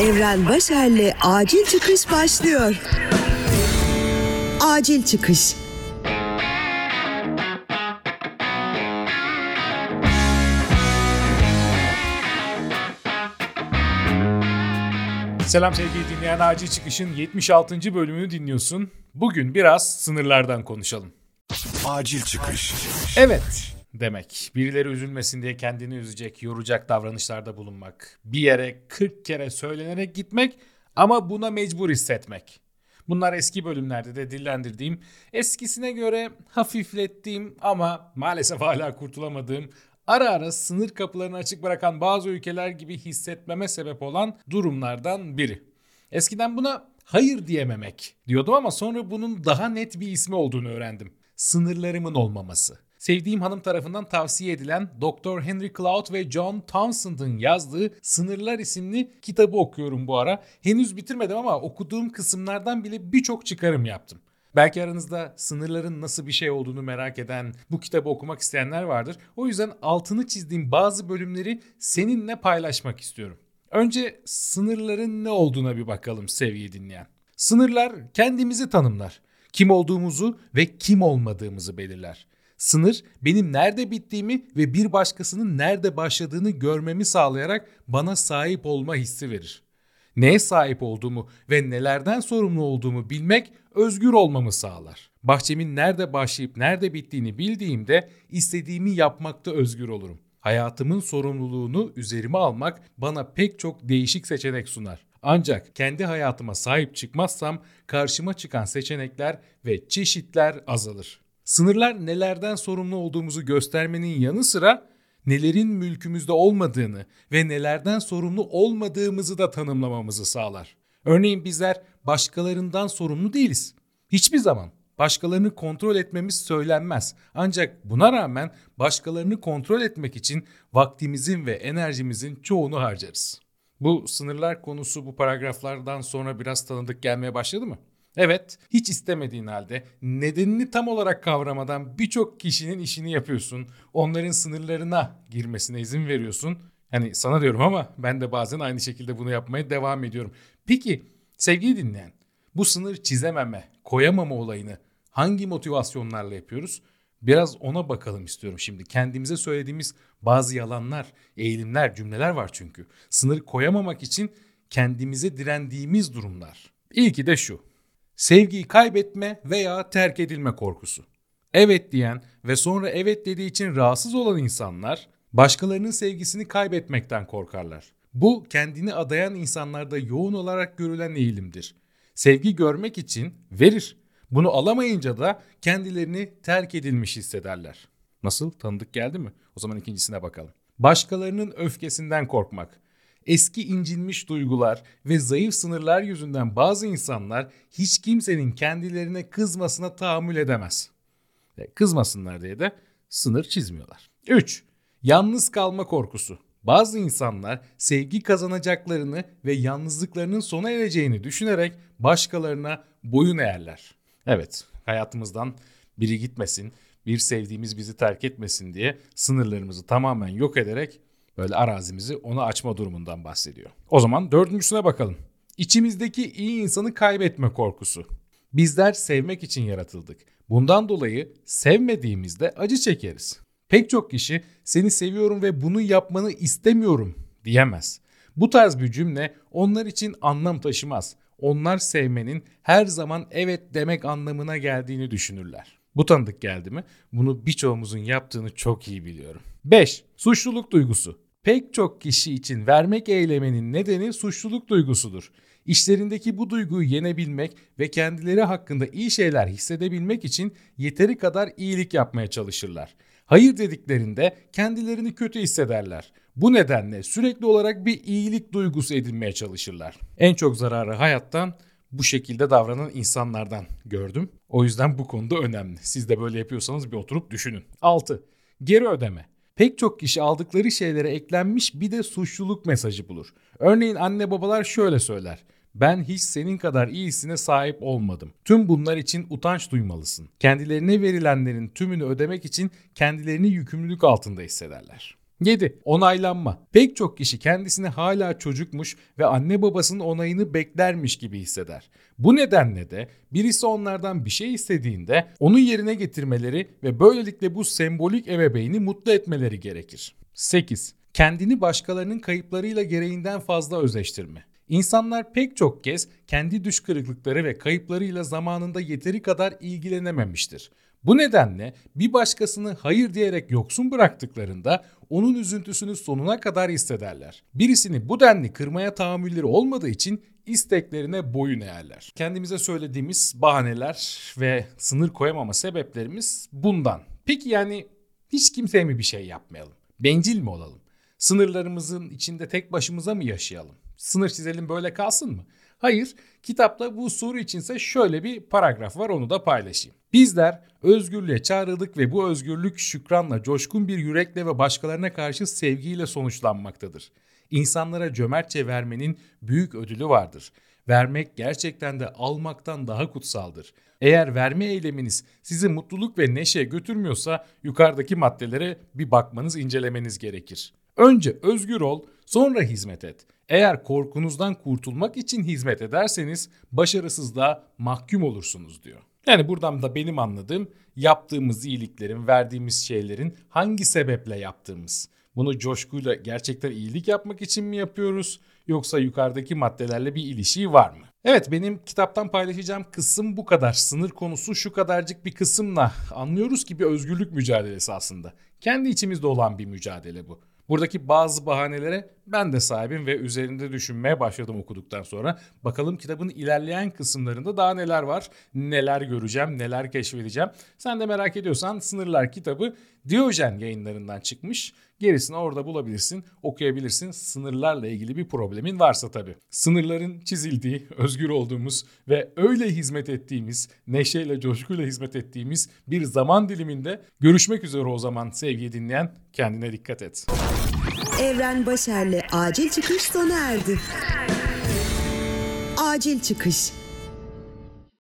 Evren Başer'le Acil Çıkış başlıyor. Acil Çıkış Selam sevgili dinleyen Acil Çıkış'ın 76. bölümünü dinliyorsun. Bugün biraz sınırlardan konuşalım. Acil çıkış. Evet demek. Birileri üzülmesin diye kendini üzecek, yoracak davranışlarda bulunmak. Bir yere 40 kere söylenerek gitmek ama buna mecbur hissetmek. Bunlar eski bölümlerde de dillendirdiğim, eskisine göre hafiflettiğim ama maalesef hala kurtulamadığım ara ara sınır kapılarını açık bırakan bazı ülkeler gibi hissetmeme sebep olan durumlardan biri. Eskiden buna hayır diyememek diyordum ama sonra bunun daha net bir ismi olduğunu öğrendim. Sınırlarımın olmaması. Sevdiğim hanım tarafından tavsiye edilen Dr. Henry Cloud ve John Townsend'ın yazdığı Sınırlar isimli kitabı okuyorum bu ara. Henüz bitirmedim ama okuduğum kısımlardan bile birçok çıkarım yaptım. Belki aranızda sınırların nasıl bir şey olduğunu merak eden, bu kitabı okumak isteyenler vardır. O yüzden altını çizdiğim bazı bölümleri seninle paylaşmak istiyorum. Önce sınırların ne olduğuna bir bakalım sevgili dinleyen. Sınırlar kendimizi tanımlar. Kim olduğumuzu ve kim olmadığımızı belirler. Sınır benim nerede bittiğimi ve bir başkasının nerede başladığını görmemi sağlayarak bana sahip olma hissi verir. Neye sahip olduğumu ve nelerden sorumlu olduğumu bilmek özgür olmamı sağlar. Bahçemin nerede başlayıp nerede bittiğini bildiğimde istediğimi yapmakta özgür olurum. Hayatımın sorumluluğunu üzerime almak bana pek çok değişik seçenek sunar. Ancak kendi hayatıma sahip çıkmazsam karşıma çıkan seçenekler ve çeşitler azalır. Sınırlar nelerden sorumlu olduğumuzu göstermenin yanı sıra nelerin mülkümüzde olmadığını ve nelerden sorumlu olmadığımızı da tanımlamamızı sağlar. Örneğin bizler başkalarından sorumlu değiliz. Hiçbir zaman başkalarını kontrol etmemiz söylenmez. Ancak buna rağmen başkalarını kontrol etmek için vaktimizin ve enerjimizin çoğunu harcarız. Bu sınırlar konusu bu paragraflardan sonra biraz tanıdık gelmeye başladı mı? Evet, hiç istemediğin halde nedenini tam olarak kavramadan birçok kişinin işini yapıyorsun. Onların sınırlarına girmesine izin veriyorsun. Hani sana diyorum ama ben de bazen aynı şekilde bunu yapmaya devam ediyorum. Peki sevgili dinleyen, bu sınır çizememe, koyamama olayını hangi motivasyonlarla yapıyoruz? Biraz ona bakalım istiyorum şimdi. Kendimize söylediğimiz bazı yalanlar, eğilimler, cümleler var çünkü. Sınır koyamamak için kendimize direndiğimiz durumlar. İlki de şu. Sevgiyi kaybetme veya terk edilme korkusu. Evet diyen ve sonra evet dediği için rahatsız olan insanlar başkalarının sevgisini kaybetmekten korkarlar. Bu kendini adayan insanlarda yoğun olarak görülen eğilimdir. Sevgi görmek için verir. Bunu alamayınca da kendilerini terk edilmiş hissederler. Nasıl? Tanıdık geldi mi? O zaman ikincisine bakalım. Başkalarının öfkesinden korkmak. Eski incinmiş duygular ve zayıf sınırlar yüzünden bazı insanlar hiç kimsenin kendilerine kızmasına tahammül edemez. Ve kızmasınlar diye de sınır çizmiyorlar. 3. Yalnız kalma korkusu. Bazı insanlar sevgi kazanacaklarını ve yalnızlıklarının sona ereceğini düşünerek başkalarına boyun eğerler. Evet, hayatımızdan biri gitmesin, bir sevdiğimiz bizi terk etmesin diye sınırlarımızı tamamen yok ederek böyle arazimizi ona açma durumundan bahsediyor. O zaman dördüncüsüne bakalım. İçimizdeki iyi insanı kaybetme korkusu. Bizler sevmek için yaratıldık. Bundan dolayı sevmediğimizde acı çekeriz. Pek çok kişi seni seviyorum ve bunu yapmanı istemiyorum diyemez. Bu tarz bir cümle onlar için anlam taşımaz. Onlar sevmenin her zaman evet demek anlamına geldiğini düşünürler. Bu tanıdık geldi mi? Bunu birçoğumuzun yaptığını çok iyi biliyorum. 5. Suçluluk duygusu. Pek çok kişi için vermek eyleminin nedeni suçluluk duygusudur. İşlerindeki bu duyguyu yenebilmek ve kendileri hakkında iyi şeyler hissedebilmek için yeteri kadar iyilik yapmaya çalışırlar. Hayır dediklerinde kendilerini kötü hissederler. Bu nedenle sürekli olarak bir iyilik duygusu edinmeye çalışırlar. En çok zararı hayattan bu şekilde davranan insanlardan gördüm. O yüzden bu konuda önemli. Siz de böyle yapıyorsanız bir oturup düşünün. 6. Geri ödeme. Pek çok kişi aldıkları şeylere eklenmiş bir de suçluluk mesajı bulur. Örneğin anne babalar şöyle söyler. Ben hiç senin kadar iyisine sahip olmadım. Tüm bunlar için utanç duymalısın. Kendilerine verilenlerin tümünü ödemek için kendilerini yükümlülük altında hissederler. 7. Onaylanma. Pek çok kişi kendisini hala çocukmuş ve anne babasının onayını beklermiş gibi hisseder. Bu nedenle de birisi onlardan bir şey istediğinde onu yerine getirmeleri ve böylelikle bu sembolik ebeveyni mutlu etmeleri gerekir. 8. Kendini başkalarının kayıplarıyla gereğinden fazla özleştirme. İnsanlar pek çok kez kendi düş kırıklıkları ve kayıplarıyla zamanında yeteri kadar ilgilenememiştir. Bu nedenle bir başkasını hayır diyerek yoksun bıraktıklarında onun üzüntüsünü sonuna kadar hissederler. Birisini bu denli kırmaya tahammülleri olmadığı için isteklerine boyun eğerler. Kendimize söylediğimiz bahaneler ve sınır koyamama sebeplerimiz bundan. Peki yani hiç kimseye mi bir şey yapmayalım? Bencil mi olalım? Sınırlarımızın içinde tek başımıza mı yaşayalım? Sınır çizelim böyle kalsın mı? Hayır, kitapta bu soru içinse şöyle bir paragraf var onu da paylaşayım. Bizler özgürlüğe çağrıldık ve bu özgürlük şükranla, coşkun bir yürekle ve başkalarına karşı sevgiyle sonuçlanmaktadır. İnsanlara cömertçe vermenin büyük ödülü vardır. Vermek gerçekten de almaktan daha kutsaldır. Eğer verme eyleminiz sizi mutluluk ve neşe götürmüyorsa yukarıdaki maddelere bir bakmanız, incelemeniz gerekir. Önce özgür ol, sonra hizmet et. Eğer korkunuzdan kurtulmak için hizmet ederseniz başarısızlığa mahkum olursunuz diyor. Yani buradan da benim anladığım yaptığımız iyiliklerin, verdiğimiz şeylerin hangi sebeple yaptığımız. Bunu coşkuyla gerçekten iyilik yapmak için mi yapıyoruz yoksa yukarıdaki maddelerle bir ilişiği var mı? Evet benim kitaptan paylaşacağım kısım bu kadar. Sınır konusu şu kadarcık bir kısımla anlıyoruz ki bir özgürlük mücadelesi aslında. Kendi içimizde olan bir mücadele bu. Buradaki bazı bahanelere ben de sahibim ve üzerinde düşünmeye başladım okuduktan sonra. Bakalım kitabın ilerleyen kısımlarında daha neler var, neler göreceğim, neler keşfedeceğim. Sen de merak ediyorsan Sınırlar kitabı Diyojen yayınlarından çıkmış. Gerisini orada bulabilirsin, okuyabilirsin. Sınırlarla ilgili bir problemin varsa tabii. Sınırların çizildiği, özgür olduğumuz ve öyle hizmet ettiğimiz, neşeyle, coşkuyla hizmet ettiğimiz bir zaman diliminde görüşmek üzere o zaman sevgili dinleyen. Kendine dikkat et. Evren Başer'le acil çıkış sona erdi. Acil çıkış.